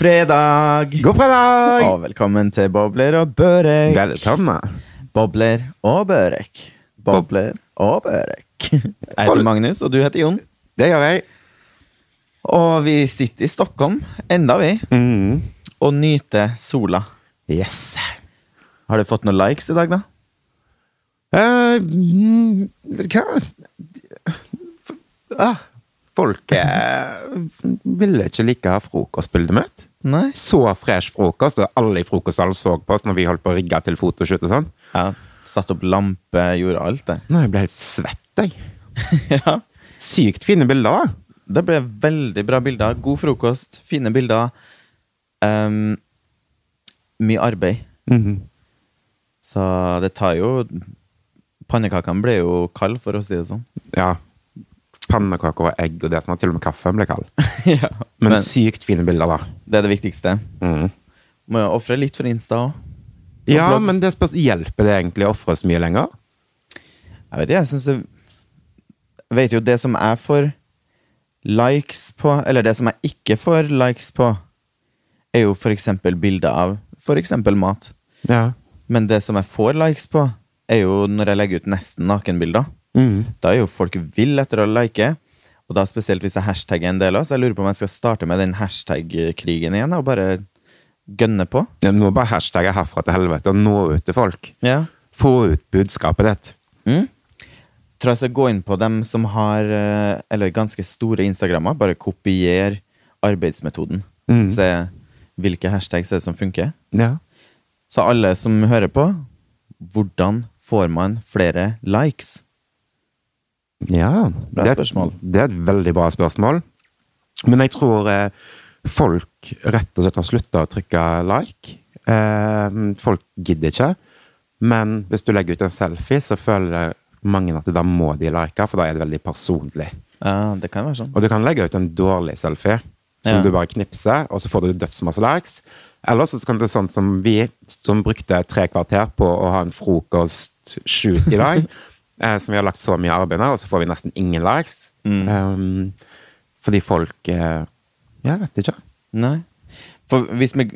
Fredag! God fredag! Og velkommen til Bobler og Børek. Velkommen. Bobler og Børek. Bobler og Børek. Jeg heter Magnus, og du heter Jon. Det gjør jeg. Og vi sitter i Stockholm, enda vi, Mm. og nyter sola. Yes. Har du fått noen likes i dag, da? Du hva? Ah, folk eh, ville ikke like frokostbildet mitt. Nei? Så fresh frokost, og alle i frokostsalen så på oss når vi holdt på å rigge til fotoshoot og sånn. Ja, satt opp lampe, gjorde alt det. Nå jeg ble helt svett, jeg. ja. Sykt fine bilder. Det ble veldig bra bilder. God frokost, fine bilder. Um, mye arbeid. Så det tar jo Pannekakene ble jo kalde, for å si det sånn. Ja. Pannekaker og egg og det som var til og med kaffe ble kald. ja, Men, men, sykt fine bilder, da. det er det viktigste. Mm. Må jo ofre litt for Insta òg. Ja, blogg. men det spørs, hjelper det egentlig å ofre så mye lenger? Jeg vet ikke, jeg syns det Jeg vet jo det som jeg får likes på, eller det som jeg ikke får likes på, er jo for eksempel bilder av for eksempel mat. Ja. Men det som jeg får likes på, er jo når jeg legger ut nesten nakenbilder. Mm. Da er jo folk vill etter å like. Og da spesielt hvis jeg hashtagger en del òg, så jeg lurer på om jeg skal starte med den hashtag-krigen igjen, og bare gønne på. Ja, nå bare hashtagge herfra til helvete og nå ut til folk. Ja. Få ut budskapet ditt. Mm. Tror jeg skal gå inn på dem som har eh, Eller ganske store Instagrammer. Bare kopier arbeidsmetoden. Mm. Se hvilke hashtags er det som funker. Ja. Så alle som hører på, hvordan får man flere likes? Ja. Bra det, spørsmål. Det er et veldig bra spørsmål. Men jeg tror eh, folk rett og slett har slutta å trykke like. Eh, folk gidder ikke. Men hvis du legger ut en selfie, så føler mange at da må de like, for da er det veldig personlig. Ja, det kan være sånn. Og du kan legge ut en dårlig selfie som Ja. du bare knipser, og så får du dødsmasse likes. Eller så kan det være sånn som vi, som brukte tre kvarter på å ha en frokostshoot i dag, eh, som vi har lagt så mye arbeid med, og så får vi nesten ingen likes. Mm. Um, fordi folk eh, Jeg vet ikke. Nei. For hvis vi,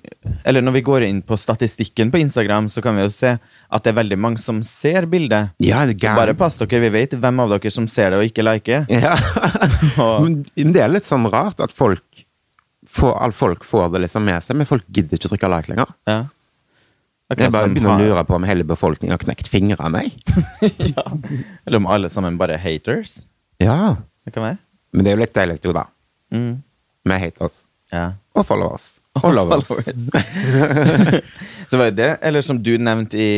eller når vi går inn på statistikken på Instagram, så kan vi jo se at det er veldig mange som ser bildet. Ja, det Så bare pass dere, vi vet hvem av dere som ser det og ikke liker. Ja. Men det er litt sånn rart at folk får, all folk får det liksom med seg, men folk gidder ikke å trykke like lenger. ja. Jeg bare begynner å lure på om hele befolkningen har knekt fingrene. jeg. ja. Eller om alle sammen bare er haters. Ja. Det kan være. Men det er jo litt deilig, jo, da. Mm. Med haters. Ja. Og followers. Og lovers. Så var det det, eller som du nevnte i,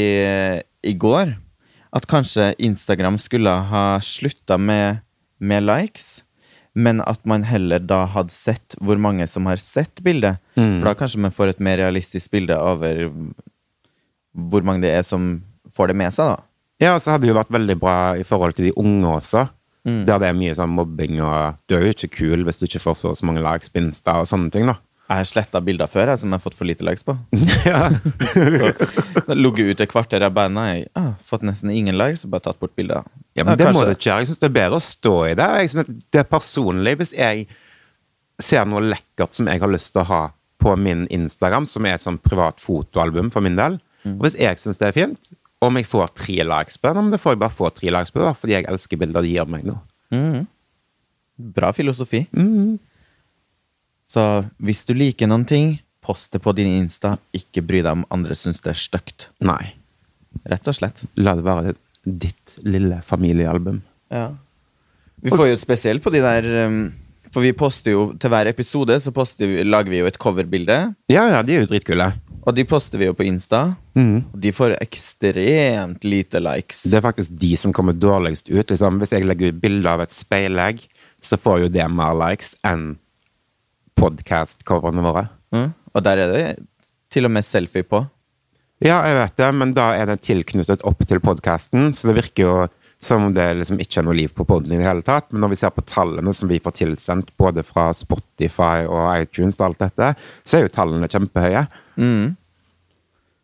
i går, at kanskje Instagram skulle ha slutta med, med likes, men at man heller da hadde sett hvor mange som har sett bildet. Mm. For da kanskje man får et mer realistisk bilde over hvor mange det er som får det med seg, da. Ja, og så hadde det jo vært veldig bra i forhold til de unge også. Mm. Der det er mye sånn mobbing, og du er jo ikke kul hvis du ikke får så, så mange likes på Insta og sånne ting, da. Jeg har sletta bilder før jeg, som jeg har fått for lite likes på. ja. Ligget ut et kvarter av bandet, jeg har fått nesten ingen likes, og bare tatt bort bilder. ja, men Ja, det må kanskje- du ikke gjøre. Jeg syns det er bedre å stå i det. Jeg det er personlig. Hvis jeg ser noe lekkert som jeg har lyst til å ha på min Instagram, som er et sånn privat fotoalbum for min del. Og hvis jeg syns det er fint, om jeg får tre likes på det, men det får jeg bare få tre likes på det, fordi jeg elsker bilder de gir meg nå. Mm. Bra filosofi. Mm. Så hvis du liker noen ting, post det på din Insta. Ikke bry deg om andre syns det er stygt. Nei. Rett og slett. La det være ditt lille familiealbum. Ja. Vi får jo spesielt på de der um, For vi poster jo til hver episode så vi, lager vi jo et coverbilde. Ja, ja, de er jo dritkule. Og de poster vi jo på Insta. Og de får ekstremt lite likes. Det er faktisk de som kommer dårligst ut. Liksom. Hvis jeg legger ut bilde av et speilegg, så får jo det mer likes enn podkast-coverne våre. Mm. Og der er det til og med selfie på. Ja, jeg vet det, men da er det tilknyttet opp til podkasten, så det virker jo som om det liksom ikke er noe liv på poden i det hele tatt. Men når vi ser på tallene som vi får tilsendt både fra Spotify og iTunes og alt dette, så er jo tallene kjempehøye. Mm.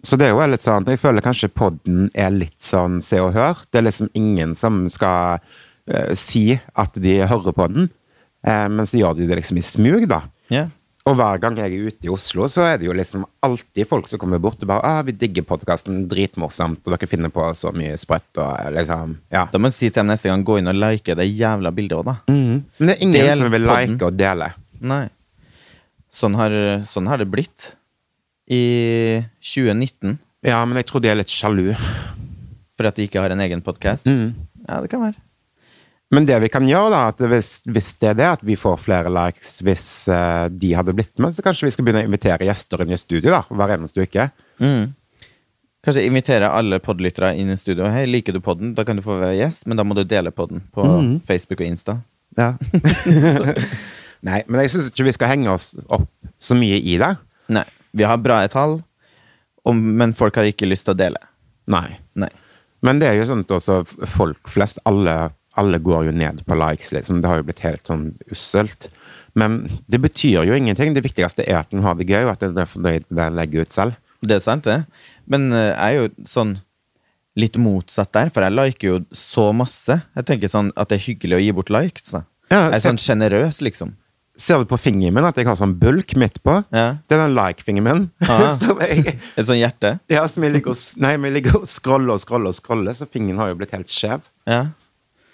Så det er jo litt sånn Jeg føler kanskje podden er litt sånn Se og Hør. Det er liksom ingen som skal uh, si at de hører på den, uh, men så gjør de det liksom i smug, da. Yeah. Og hver gang jeg er ute i Oslo, så er det jo liksom alltid folk som kommer bort og bare ah, 'Vi digger podkasten. Dritmorsomt. Og dere finner på så mye sprøtt.' Og liksom Ja. Da må jeg si til dem neste gang gå inn og like det jævla bildet òg, da. Mm. Men det er ingen Del som vil podden. like og dele. Nei. Sånn har, sånn har det blitt. I 2019, Ja, men jeg tror de er litt sjalu. for at de ikke har en egen podkast. Mm. Ja, det kan være. Men det vi kan gjøre, da, at hvis, hvis det er det, at vi får flere likes hvis uh, de hadde blitt med, så kanskje vi skal begynne å invitere gjester inn i studio da, hver eneste uke. Mm. Kanskje invitere alle podlyttere inn i studio. Hei, liker du podden? Da kan du få være gjest, men da må du dele podden på mm. Facebook og Insta. Ja. Nei, men jeg syns ikke vi skal henge oss opp så mye i det. Nei. Vi har bra tall, men folk har ikke lyst til å dele. Nei. Nei. Men det er jo sånn at også folk flest, alle, alle går jo ned på likes, liksom. Det har jo blitt helt sånn usselt. Men det betyr jo ingenting. Det viktigste er at en har det gøy, og at en er fornøyd med det en legger ut selv. Det er sant, det. Men eh, jeg er jo sånn litt motsatt der, for jeg liker jo så masse. Jeg tenker sånn at det er hyggelig å gi bort likes. Da. Ja, Jeg er sånn sjenerøs, liksom. Ser du på fingeren min at jeg har sånn bulk midt på? Ja. Det er den like-fingeren min. Et sånn hjerte. ja, som jeg ligger og, nei, jeg ligger og scroller og scroller og scroller, så fingeren har jo blitt helt skjev. Ja.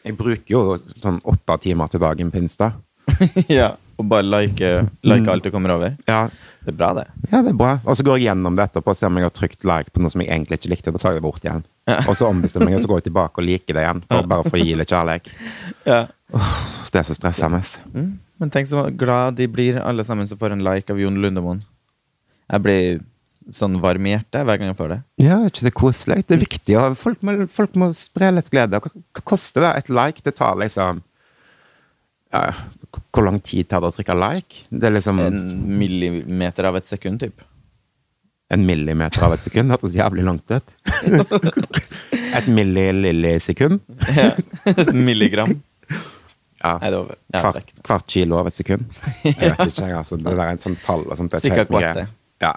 Jeg bruker jo sånn åtte timer til dagen på Insta. ja. Og bare like, like alt du kommer over. Ja, Det er bra, det. ja, det er bra. Og så går jeg gjennom det etterpå og ser om jeg har trykt like på noe som jeg egentlig ikke likte. Da tar jeg det bort igjen. Ja. Og så ombestemmer jeg, og så går jeg tilbake og liker det igjen. For, bare for å gi litt kjærlighet. Ja. Det er så stressende. Mm. Men tenk så glad de blir, alle sammen som får en like av Jon Lundemoen. Jeg blir sånn varm i hjertet hver gang jeg får det. Ja, er ikke det koselig? Det er viktig. Og folk, må, folk må spre litt glede. Hva, koster det? Et like? Det tar liksom ja, Hvor lang tid tar det å trykke like? Det er liksom En millimeter av et sekund, typ. en millimeter av et sekund. Det hørtes jævlig langt ut. Et millilillisekund. Ja. Et milligram. Ja. Nei, det var. Ja, hvert, hvert kilo av et sekund. Jeg vet ikke, jeg, altså. Det er et sånt tall og sånt. det er Cirka helt mye. Ja.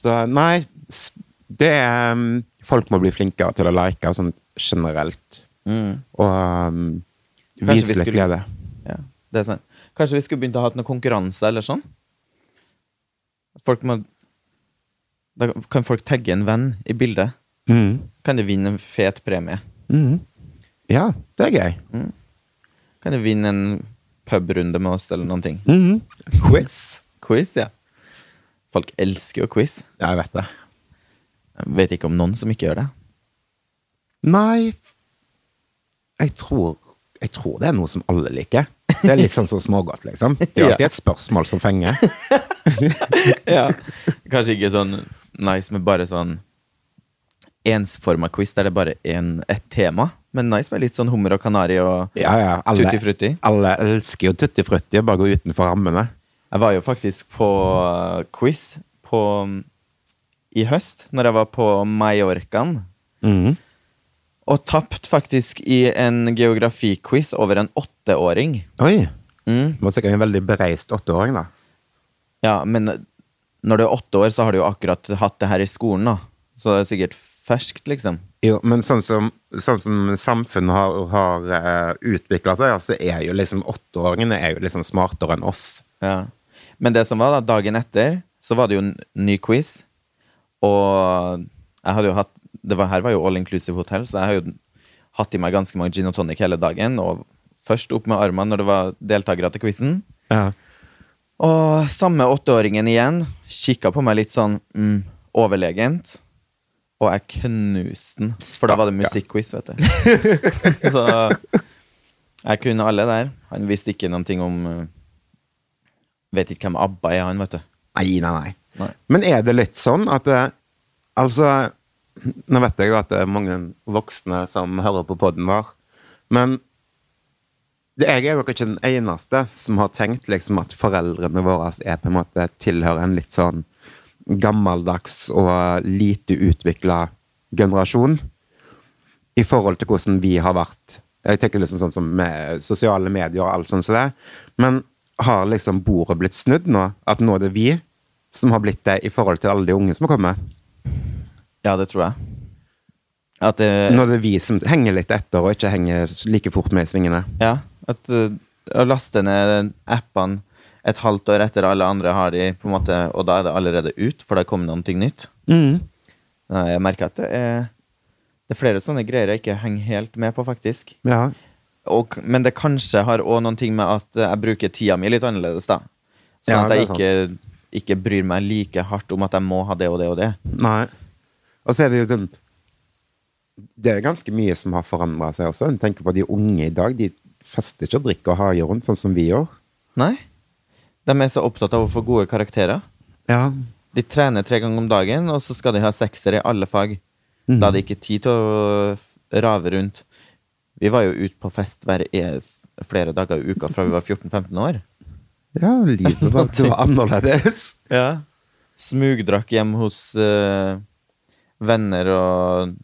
Så nei, det er um, Folk må bli flinkere til å like sånn generelt. Mm. Og um, vise litt glede. Ja, det er sant. Kanskje vi skulle begynt å ha noen konkurranse eller sånn? Folk må Da kan folk tagge en venn i bildet. Mm. Kan de vinne en fet premie? Mm. Ja, det er gøy. Kan du vinne en pubrunde med oss eller noen ting? Mm. Quiz. Quiz, ja. Folk elsker jo quiz. Ja, jeg vet det. Jeg vet ikke om noen som ikke gjør det. Nei Jeg tror Jeg tror det er noe som alle liker. Det er litt sånn som smågodt, liksom. Det er alltid et spørsmål som fenger. ja. Kanskje ikke sånn nice men bare sånn ensforma quiz der det er bare er et tema, men nice med litt sånn hummer og kanari og Ja, ja. Alle, tutti frutti. alle elsker jo tutti frutti og bare gå utenfor rammene. Jeg var jo faktisk på uh, quiz på, i høst, når jeg var på Mallorcaen. Mm. Og tapt faktisk i en geografiquiz over en åtteåring. Oi! Mm. Du var sikkert en veldig bereist åtteåring, da. Ja, men når du er åtte år, så har du jo akkurat hatt det her i skolen, da. Så det er sikkert ferskt, liksom. Jo, men sånn som, sånn som samfunnet har, har uh, utvikla seg, så er jo liksom åtteåringene er jo liksom smartere enn oss. Ja. Men det som var da, dagen etter, så var det jo en ny quiz. Og jeg hadde jo hatt det var, Her var jo all inclusive hotell, så jeg har jo hatt i meg ganske mange gin og tonic hele dagen. Og først opp med armene når det var deltakere til quizen. Ja. Og samme åtteåringen igjen kikka på meg litt sånn mm, overlegent. Og jeg knuste den, for da var det musikkquiz, vet du. Så jeg kunne alle der. Han visste ikke noen ting om uh, Vet ikke hvem ABBA er, han, vet du. Nei, nei, nei. Nei. Men er det litt sånn at det, Altså, nå vet jeg jo at det er mange voksne som hører på poden vår, men jeg er nok ikke den eneste som har tenkt liksom at foreldrene våre er på en måte tilhører en litt sånn gammeldags og lite utvikla generasjon i forhold til hvordan vi har vært. Jeg tenker liksom sånn som med sosiale medier og alt sånt som det. Men har liksom bordet blitt snudd nå? At nå er det vi som har blitt det i forhold til alle de unge som har kommet? Ja, det tror jeg. At det, Nå er det vi som henger litt etter og ikke henger like fort med i svingene. Ja, at uh, å laste ned appene et halvt år etter alle andre har de, på en måte, og da er det allerede ut, for det kom kommet noe nytt. Mm. Jeg merker at det er, det er flere sånne greier jeg ikke henger helt med på, faktisk. Ja. Og, men det kanskje har òg noen ting med at jeg bruker tida mi litt annerledes, da. Sånn Ja, at jeg ikke, ikke bryr meg like hardt om at jeg må ha det og det og det. Nei. Og så er det jo sånn Det er ganske mye som har forandra seg også. En tenker på de unge i dag. De fester ikke og drikker og har rundt, sånn som vi gjør. Nei. De er så opptatt av å få gode karakterer. Ja. De trener tre ganger om dagen, og så skal de ha sekser i alle fag. Da er det ikke tid til å rave rundt. Vi var jo ute på fest hver e flere dager i uka fra vi var 14-15 år. ja, livet var, det var annerledes. Ja. Smugdrakk hjem hos uh, venner og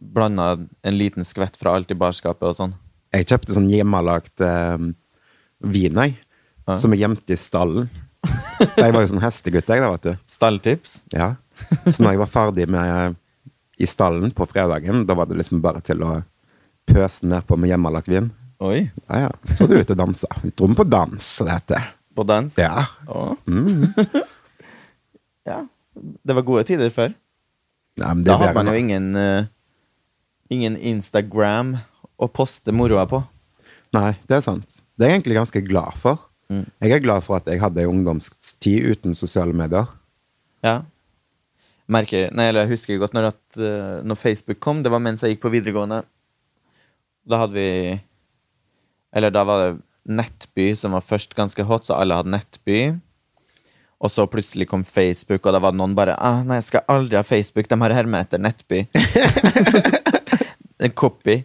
blanda en liten skvett fra alt i barskapet og sånn. Jeg kjøpte sånn hjemmelagt uh, vin, jeg. Ja. Som er gjemt i stallen. Jeg var jo sånn hestegutt, jeg, da, vet du. Stalltips. Ja. Så når jeg var ferdig med i stallen på fredagen, da var det liksom bare til å pøse nedpå med hjemmelagt vin. Oi. Ja, ja. Så du ute og dansa. Dro på dans, det heter. På dans. Ja. Mm. ja. Det var gode tider før. Nei, men det Da hadde man jo ingen uh, Ingen Instagram å poste moroa på. Nei, det er sant. Det er jeg egentlig ganske glad for. Mm. Jeg er glad for at jeg hadde ei ungdomstid uten sosiale medier. Ja. Merker, nei, eller jeg husker godt når, at, eh, når Facebook kom. Det var mens jeg gikk på videregående. Da hadde vi Eller da var det Nettby som var først ganske hot, så alle hadde Nettby. Og så plutselig kom Facebook, og da var det noen bare ah, 'Nei, jeg skal aldri ha Facebook. De har hermet etter Nettby.' en copy.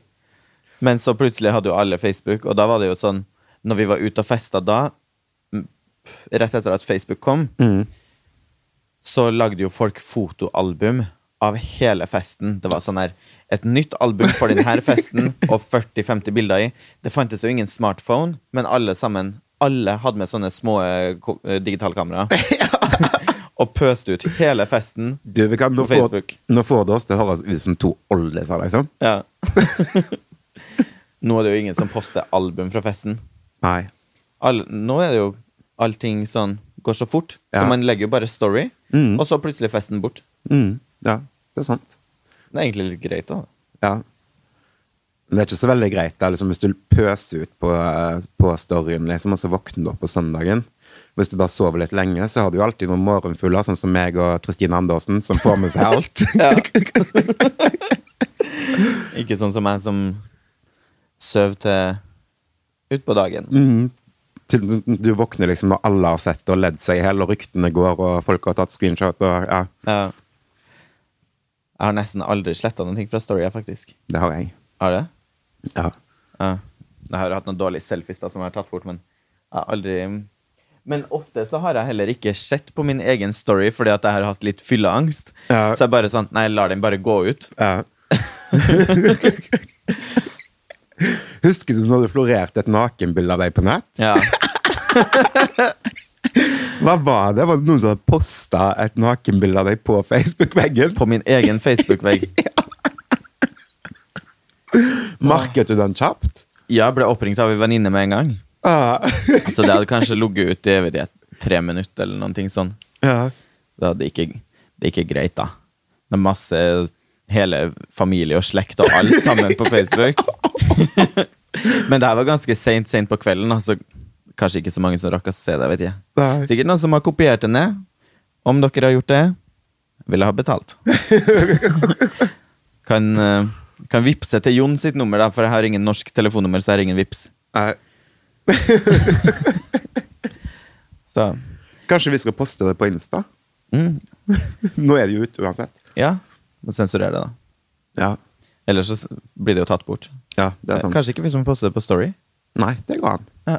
Men så plutselig hadde jo alle Facebook, og da var det jo sånn Når vi var ute og festa da, rett etter at Facebook kom, så lagde jo folk fotoalbum av hele festen. Det var sånn her Et nytt album for denne festen og 40-50 bilder i. Det fantes jo ingen smartphone, men alle sammen Alle hadde med sånne små eh, eh, digitalkameraer. og pøste ut hele festen Du, vi kan, på får, Facebook. nå får det oss til å høres ut som to oldiser, liksom. Ja. Nå er det jo ingen som poster album fra festen. Nei. All, nå er det jo allting sånn går så fort, Ja. så man legger jo bare story, Mm. og så plutselig festen bort. Mm. Ja, det er sant. Det er egentlig litt greit, òg. Ja. Men det er ikke så veldig greit da, liksom, hvis du pøser ut på, på storyen, liksom, og så våkner du opp på søndagen. Hvis du da sover litt lenge, så har du jo alltid noen morgenfugler, sånn som meg og Kristine Andersen, som får med seg alt. Ikke sånn som meg som sover til utpå dagen. Mm. Til du- våkner liksom når alle har sett og ledd seg i hjel, og ryktene går, og folk har tatt screenshot, og ja, Ja. Jeg har nesten aldri sletta noen ting fra storya, faktisk. det har jeg. Har du det? Ja. Ja. Jeg har hatt noen dårlige selfies da, som jeg har tatt bort, men jeg har aldri Men ofte så har jeg heller ikke sett på min egen story fordi at jeg har hatt litt fylleangst. Ja. Så jeg bare sånn Nei, lar den bare gå ut. Ja. Husker du når det florerte et nakenbilde av deg på nett? Ja. Hva var det? Var det noen som hadde posta et nakenbilde av deg på Facebook-veggen? På min egen Facebook-vegg. Market du den kjapt? Ja, ble oppringt av en venninne med en gang. Ah. Så det hadde kanskje ligget ute i evighet tre minutter eller noe sånn. ja. Det hadde ikke, det er ikke greit, da. Det er masse Hele familie og slekt og alt sammen på Facebook. Men det her var ganske seint seint på kvelden, Altså, kanskje ikke så mange som rakk å se det. vet jeg Nei. Sikkert noen som har kopiert det ned. Om dere har gjort det, vil jeg ha betalt. Kan, eh, kan vippse til Jon sitt nummer, da, for jeg har ingen norsk telefonnummer. Så jeg har ingen vips Nei. Så Kanskje vi skal poste det på Insta? mm, Nå er det jo ute uansett. ja, må sensurere det, da. Ja. Ellers så blir det jo tatt bort. ja, det er sant. Kanskje ikke vi man poster det på Story? Nei, det går an.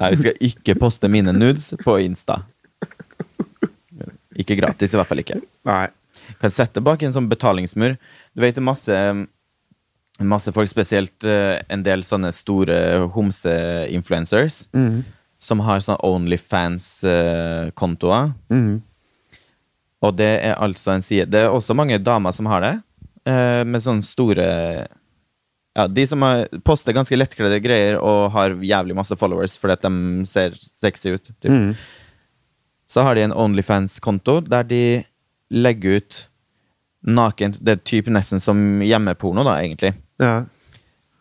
Nei, vi skal ikke poste mine nudes på Insta. Ikke gratis, i hvert fall ikke. Nei. Kan sette bak en sånn betalingsmur. Du vet det er masse Masse folk, spesielt eh, en del sånne store homse-influencers, Mhm. som har sånn Onlyfans-kontoer. Mm. Og det er altså en side Det er også mange damer som har det, eh, med sånne store Ja, de som har, poster ganske lettkledde greier og har jævlig masse followers fordi at de ser sexy ut. Typ. Mm. Så har de en Onlyfans-konto der de legger ut nakent Det er typ nesten som hjemmeporno, da, egentlig. Ja.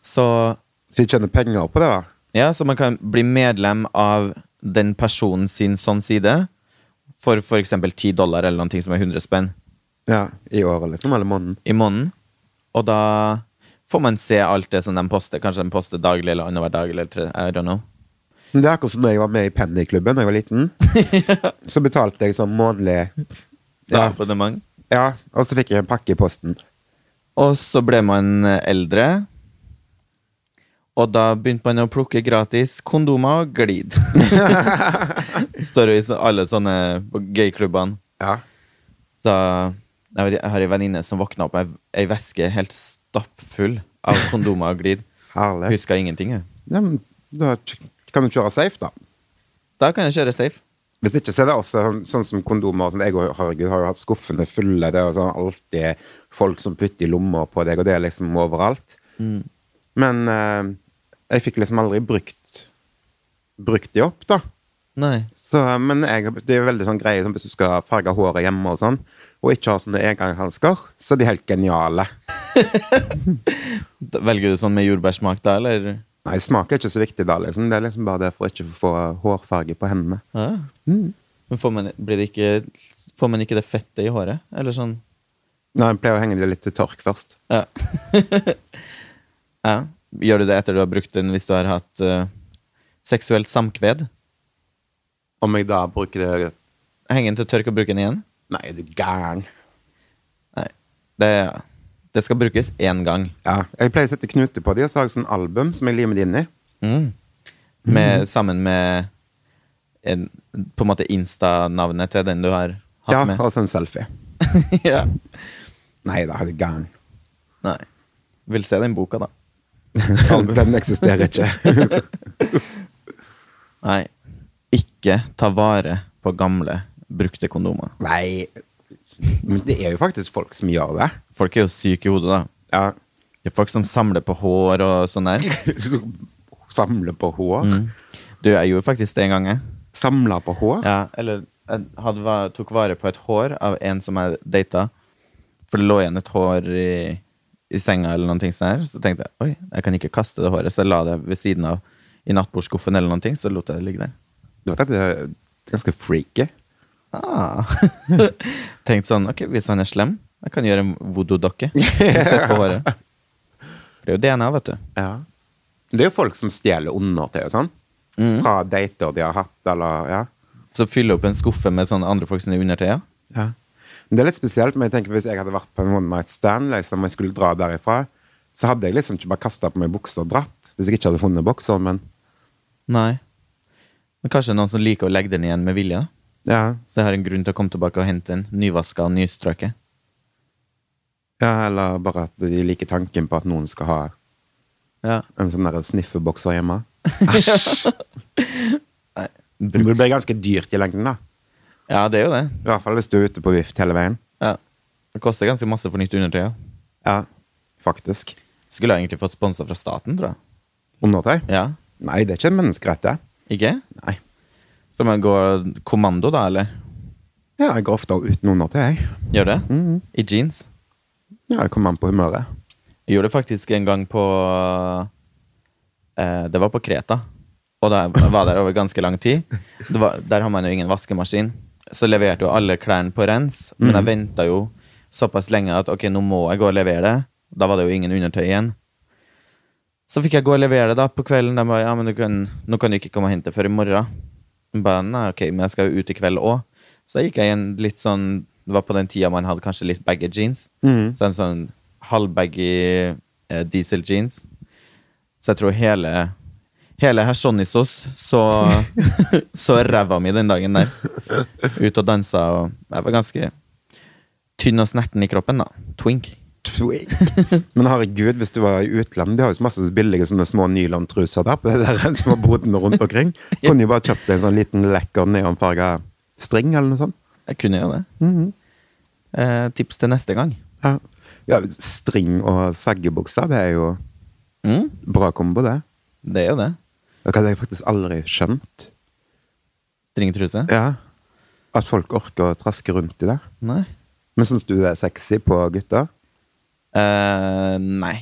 Så Så de tjener penger på det, da? Ja, så man kan bli medlem av den personen sin sånn side for eksempel 10 dollar eller noe som er 100 spenn Ja, I året, liksom? Eller måneden? i måneden. Og da får man se alt det som de poster. Kanskje de poster daglig eller annenhver dag eller tre, I don't know. Det er akkurat som da jeg var med i Pennyklubben da jeg var liten. Så betalte jeg sånn månedlig Ja. Ja. Abonnement. ja, og så fikk jeg en pakke i posten. Og så ble man eh, eldre. Og da begynte man å plukke gratis kondomer og glid. Står jo i alle sånne gayklubbene. Ja. Så jeg, vet, jeg har ei venninne som våkna opp med ei veske helt stappfull av kondomer og glid. Herlig. Huska ingenting. jeg. Ja, men da kan du kjøre safe, da. Da kan jeg kjøre safe. Hvis ikke, så er det også sånn, sånn som kondomer. Sånn, jeg og herregud, har jo hatt skuffene fulle. Det er sånn, alltid folk som putter i lommer på deg, og det er liksom overalt. Men eh, jeg fikk liksom aldri brukt brukt de opp, da. Så, men jeg, det er jo veldig sånn greie som hvis du skal farge håret hjemme og sånn, og ikke har sånne engangshansker, så er de helt geniale. Velger du sånn med jordbærsmak da, eller? Nei, smak er ikke så viktig da, liksom. Det er liksom bare det for ikke å få hårfarge på hendene. Ja. Men får man, blir det ikke, får man ikke det fettet i håret? Eller sånn? Nei, jeg pleier å henge det litt til tørk først. Ja. ja. Gjør du det etter du har brukt den hvis du har hatt uh, seksuelt samkved? Om jeg da bruker det Henge den til tørk og bruke den igjen? Nei, er du gæren? Nei. Det, det skal brukes én gang. Ja, jeg pleier å sette knuter på de, og så har jeg sånn album som jeg limer de inn i. Mm. Med, Sammen med en, på en måte Insta-navnet til den du har hatt Ja, med? og så en selfie. ja. Nei da, er du gæren? Nei. Vil se den boka, da. Den eksisterer ikke. Nei. Ikke ta vare på gamle, brukte kondomer. Nei, men det er jo faktisk folk som gjør det. Folk er jo syke i hodet, da. Ja. Det er folk som samler på hår og sånn der. Samle på hår. Du, jeg gjorde faktisk det en gang, jeg. Samle på hår? Ja, eller jeg hadde, tok vare på et hår av en som jeg data. For det lå igjen et hår i, i senga, eller noen ting sånn her. Så tenkte jeg oi, jeg kan ikke kaste det håret, så jeg la det ved siden av i nattbordskuffen, eller noen ting, så lot jeg det ligge der. Det er ganske freaky. Ah. Tenkt sånn, ok, hvis han er slem, jeg kan gjøre en voodoo-dokke. Sett på håret. Det er jo DNA, vet du. Ja. Det er jo folk som stjeler undertøy og sånn. Mm. Fra dater de har hatt, eller ja. Så fyller opp en skuffe med sånne andre folk sine undertøy. ja. ja. Men det er litt spesielt, men jeg tenker hvis jeg hadde vært på en one night stand, liksom, og jeg skulle dra derifra, så hadde jeg liksom ikke bare kasta på meg bukser og dratt. Hvis jeg ikke hadde funnet bokser, men Nei. Men kanskje noen som liker å legge den igjen med vilje. da. ja. Så det har en grunn til å komme tilbake og hente en nyvaska og nystrøket. ja. Eller bare at de liker tanken på at noen skal ha Ja. en sånn sniffebokser hjemme. Æsj! Det blir ganske dyrt i lengden, da. ja, det er jo det. I hvert fall hvis du er ute på vift hele veien. Ja. Det koster ganske masse for nytt undertøy. Ja, faktisk. Skulle jeg egentlig fått sponsa fra staten, tror jeg. Undertøy? Ja. Nei, det er ikke en menneskerett, det. Ikke? Nei. Så man gå kommando, da, eller? Ja, jeg går ofte uten undertøy, jeg. Gjør det? Mhm. I jeans? Ja, jeg kommer an på humøret. Jeg gjorde det faktisk en gang på eh, Det var på Kreta. Og da jeg var der over ganske lang tid. Det var, der har man jo ingen vaskemaskin. Så leverte jo alle klærne på rens, men jeg venta jo såpass lenge at ok, nå må jeg gå og levere det. Da var det jo ingen undertøy igjen. Så fikk jeg gå og levere det da på kvelden. De bare ja, men kan, nå kan du ikke komme og hente før i morgen. Jeg ba, nei, ok, men jeg skal jo ut i kveld òg. Så gikk jeg i en litt sånn Det var på den tida man hadde kanskje litt baggy jeans. Mm. Så en sånn halvbaggy eh, diesel jeans. Så jeg tror hele Hele Hersonisos så, så ræva mi den dagen der. Ut og dansa, og jeg var ganske tynn og snerten i kroppen, da. Twink. Twink. Men herregud, hvis du var i utlandet De har jo så masse billige sånne små nylontruser der på de der små bodene rundt omkring. Kunne jo bare kjøpt deg en sånn liten lekker neonfarga string eller noe sånt. Jeg kunne gjøre det. eh, tips til neste gang. Ja. ja, string og saggebukser, det er jo Mm, Bra kombo, det. det er jo det. Det hadde jeg faktisk aldri skjønt. Stringtruse? Ja. At folk orker å traske rundt i det. Nei. Men syns du det er sexy på gutter? Eh, nei,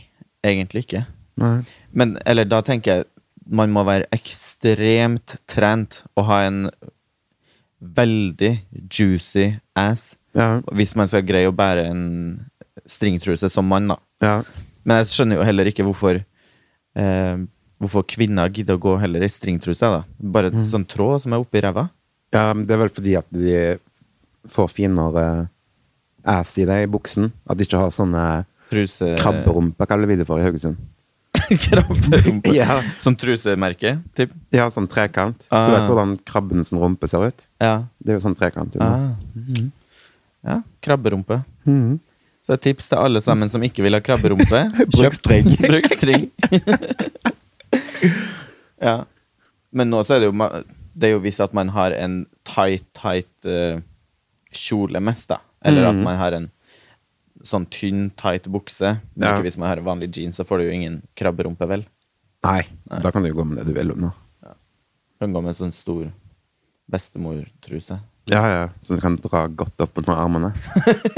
egentlig ikke. Nei. Men eller da tenker jeg man må være ekstremt trent og ha en veldig juicy ass Ja. hvis man skal greie å bære en stringtruse som mann, da. ja. Men jeg skjønner jo heller ikke hvorfor uh, Hvorfor kvinner gidder å gå heller i stringtruse. da Bare et sånn tråd som er oppi ræva. ja, det er vel fordi at de får finere ass i det i buksen. At de ikke har sånne Truse krabberumper, kaller vi det for i Haugesund. Krabberumpe. Ja. Som trusemerke, typ. Ja, sånn trekant. Ah. Du vet hvordan krabben sin rumpe ser ut? Ja. Det er jo sånn trekant. Ah. Mm -hmm. ja. Krabberumpe. Mhm. Så et tips til alle sammen som ikke vil ha krabberumpe. Bruk string. Bruk string. ja. Men nå så er det jo Det er jo hvis at man har en tight, tight uh, kjole mest, da. Eller at Mhm. man har en sånn tynn, tight bukse. Men Ja. ikke hvis man har en vanlig jeans, så får du jo ingen krabberumpe, vel. Nei, da kan du jo gå med det du vil nå. Kan gå med sånn stor bestemortruse. Ja, ja, så du kan dra godt opp under armene.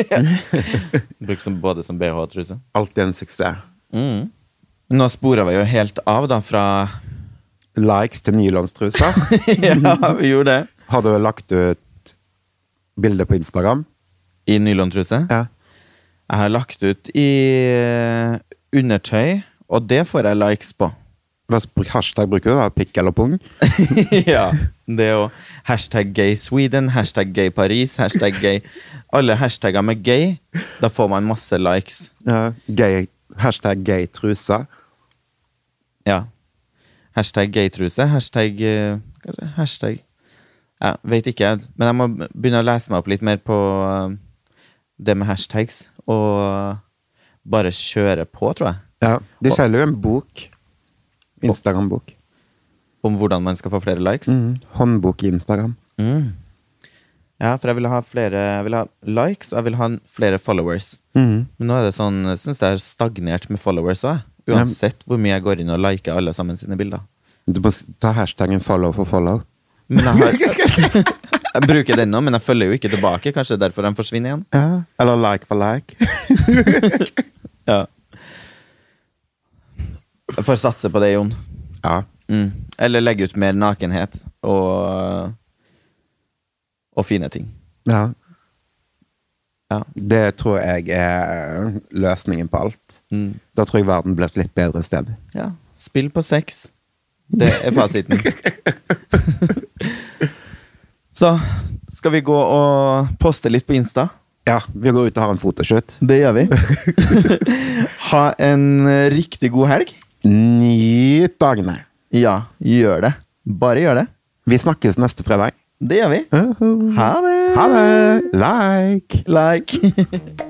Bruk som, både som BH og truse. Alltid en suksess. Mm. Nå spora vi jo helt av, da, fra Likes til nylonstruser. Ja, vi gjorde det. Har du lagt ut bilde på Instagram? I nylontruse. Ja. Jeg har lagt ut i eh, undertøy, og det får jeg likes på. Hva hashtag bruker du? da? Pikk eller pung? ja. Det jo hashtag gay Sweden, hashtag gay Paris, hashtag gay Alle hashtagger med gay. Da får man masse likes. Ja. Gay, hashtag gay truse. Ja. Hashtag gay truse, hashtag eh, hashtag Jeg vet ikke. Men jeg må begynne å lese meg opp litt mer på eh, det med hashtags. Og bare kjøre på, tror jeg. Ja. De selger jo en bok. Instagram-bok. Om hvordan man skal få flere likes. Mm. Håndbok i Instagram. Mm. Ja, for jeg vil ha flere Jeg vil ha likes, jeg vil ha flere followers. Mm. Men nå er det sånn Jeg syns det er stagnert med followers òg. Uansett hvor mye jeg går inn og liker alle sammen sine bilder. Du må ta hashtaggen follow for follow. Men jeg, har, jeg bruker den nå, men jeg følger jo ikke tilbake. Kanskje det er derfor den forsvinner igjen. Ja. Eller like for like. Ja. Jeg får satse på det, Jon. Ja. Mm. Eller legge ut mer nakenhet og Og fine ting. ja. Ja. Det tror jeg er løsningen på alt. Mm. Da tror jeg verden blir et litt bedre sted. ja. Spill på sex. Det er fasiten. Så skal vi gå og poste litt på Insta. Ja, vi går ut og har en fotoshoot. Det gjør vi. ha en riktig god helg. Nyt dagene. Ja, gjør det. Bare gjør det. Vi snakkes neste fredag. Det gjør vi. Ha det! Ha det! Like! Like.